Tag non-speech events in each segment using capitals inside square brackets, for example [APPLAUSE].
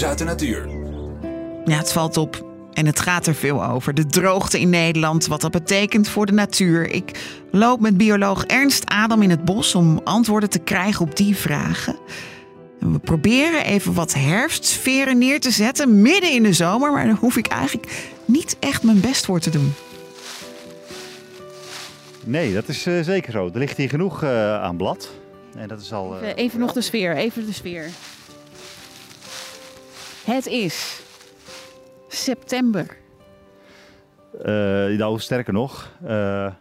Nieuws uit de natuur. Ja, het valt op. En het gaat er veel over. De droogte in Nederland, wat dat betekent voor de natuur. Ik loop met bioloog Ernst Adam in het bos om antwoorden te krijgen op die vragen. En we proberen even wat herfstsferen neer te zetten midden in de zomer, maar daar hoef ik eigenlijk niet echt mijn best voor te doen. Nee, dat is eh, zeker zo. Er ligt hier genoeg eh, aan blad. En dat is al. eh, Even, even nog de sfeer, even de sfeer. Het is september. eh, nou, sterker nog, eh,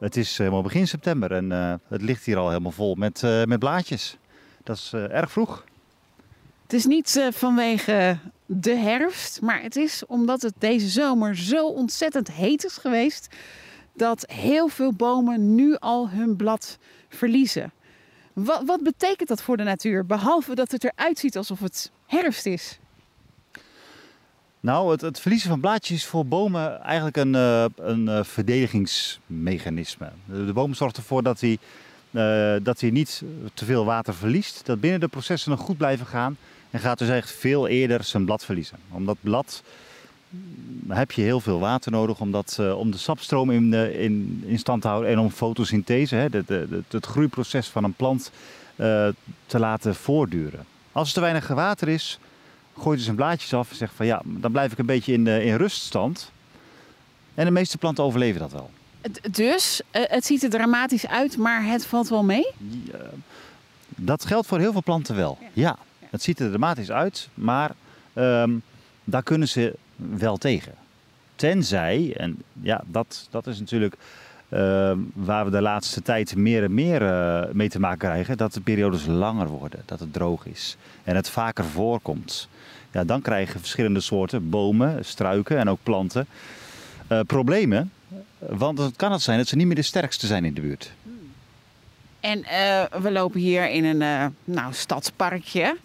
het is helemaal begin september en eh, het ligt hier al helemaal vol met, met blaadjes. Dat is erg vroeg. Het is niet vanwege de herfst, maar het is omdat het deze zomer zo ontzettend heet is geweest dat heel veel bomen nu al hun blad verliezen. Wat, wat betekent dat voor de natuur, behalve dat het eruit ziet alsof het herfst is? Nou, het, het verliezen van blaadjes is voor bomen eigenlijk een, eh, een eh, verdedigingsmechanisme. De, boom zorgt ervoor dat hij, eh, dat hij niet te veel water verliest. Dat binnen de processen nog goed blijven gaan. En gaat dus echt veel eerder zijn blad verliezen. Omdat blad mm, heb je heel veel water nodig om, dat, eh, om de sapstroom in, in, in stand te houden. En om fotosynthese, hè, het groeiproces van een plant, te laten voortduren. Als er te weinig water is, gooit hij zijn blaadjes af en zegt van ja, dan blijf ik een beetje in, eh, in ruststand. En de meeste planten overleven dat wel. Dus, eh, het ziet er dramatisch uit, maar het valt wel mee. Ja, dat geldt voor heel veel planten wel. Ja, het ziet er dramatisch uit, maar ehm, daar kunnen ze wel tegen. Tenzij, en ja, dat, dat is natuurlijk waar we de laatste tijd meer en meer eh, mee te maken krijgen, dat de periodes langer worden, dat het droog is en het vaker voorkomt. Ja, dan krijgen verschillende soorten bomen, struiken en ook planten eh, problemen. Want het kan het zijn dat ze niet meer de sterkste zijn in de buurt. En eh, we lopen hier in een nou, stadsparkje.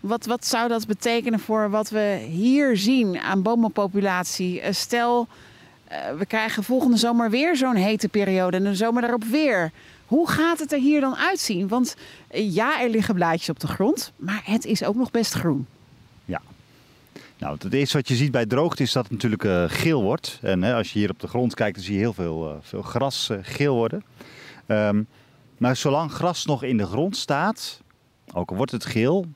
Wat, wat zou dat betekenen voor wat we hier zien aan bomenpopulatie? Stel, we krijgen volgende zomer weer zo'n hete periode en de zomer daarop weer. Hoe gaat het er hier dan uitzien? Want eh, ja, er liggen blaadjes op de grond, maar het is ook nog best groen. Nou, het eerste wat je ziet bij droogte is dat het natuurlijk eh, geel wordt. En hè, als je hier op de grond kijkt, dan zie je heel veel, eh, veel gras eh, geel worden. Ehm, maar zolang gras nog in de grond staat, ook al wordt het geel,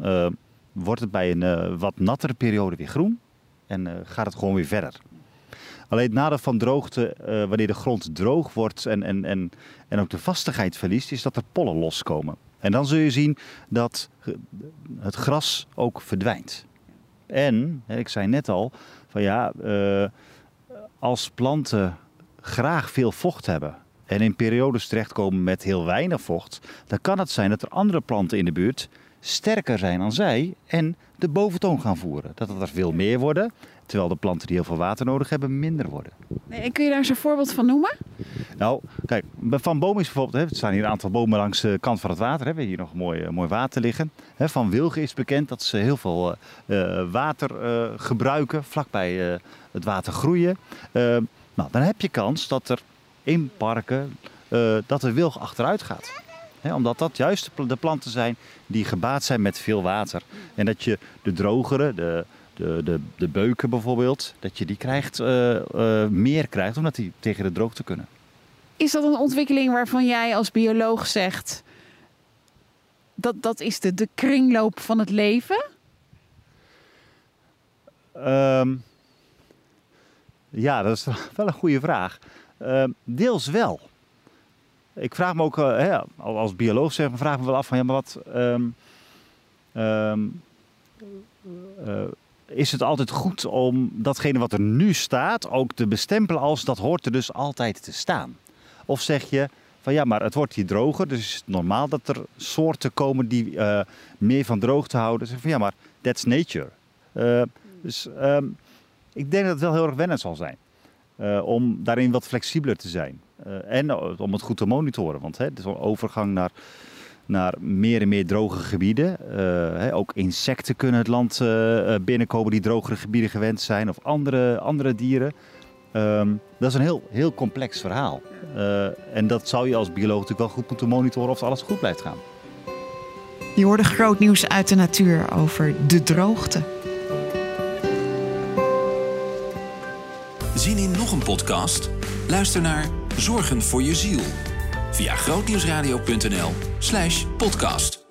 eh, wordt het bij een eh, wat nattere periode weer groen. En eh, gaat het gewoon weer verder. Alleen het nadeel van droogte, eh, wanneer de grond droog wordt en, en, en, en ook de vastigheid verliest, is dat er pollen loskomen. En dan zul je zien dat het gras ook verdwijnt. En, ik zei net al, van ja, eh, als planten graag veel vocht hebben en in periodes terechtkomen met heel weinig vocht, dan kan het zijn dat er andere planten in de buurt sterker zijn dan zij en de boventoon gaan voeren. Dat het er veel meer worden, terwijl de planten die heel veel water nodig hebben minder worden. Nee, en kun je daar eens een voorbeeld van noemen? Nou, kijk, van bomen is bijvoorbeeld, hè, er staan hier een aantal bomen langs de kant van het water. Hè, we hebben hier nog mooi, eh, mooi water liggen. Hè, van wilgen is bekend dat ze heel veel eh, eh, water gebruiken, vlakbij het water groeien. Nou, dan heb je kans dat er in parken, dat de wilg achteruit gaat. Omdat dat juist de pl- de planten zijn die gebaat zijn met veel water. En dat je de drogere, de, de, de, de beuken bijvoorbeeld, dat je die krijgt, eh, eh, meer krijgt, omdat die tegen de droogte kunnen. Is dat een ontwikkeling waarvan jij als bioloog zegt dat dat is de, de kringloop van het leven? Ehm, ja, dat is [LAUGHS] wel een goede vraag. Ehm, deels wel. Ik vraag me ook, eh, hè, al- als bioloog zeg maar, vraag me wel af van ja, maar wat. ehm, ehm, eh, is het altijd goed om datgene wat er nu staat ook te bestempelen als dat hoort er dus altijd te staan? Of zeg je van ja, maar het wordt hier droger, dus is het normaal dat er soorten komen die eh, meer van droogte houden? Zeg van ja, maar that's nature. Dus ehm, ik denk dat het wel heel erg wennen zal zijn. om daarin wat flexibeler te zijn. Eh, en eh, om het goed te monitoren. Want hè, het is een overgang naar, naar meer en meer droge gebieden. Eh, hè, ook insecten kunnen het land eh, eh, binnenkomen die drogere gebieden gewend zijn. Of andere, andere dieren. Ehm, dat is een heel, heel complex verhaal. Eh, en dat zou je als bioloog natuurlijk wel goed moeten monitoren of alles goed blijft gaan. Je hoorde groot nieuws uit de natuur over de droogte. Zien in nog een podcast? Luister naar Zorgen voor je ziel via grootnieuwsradio.nl/podcast.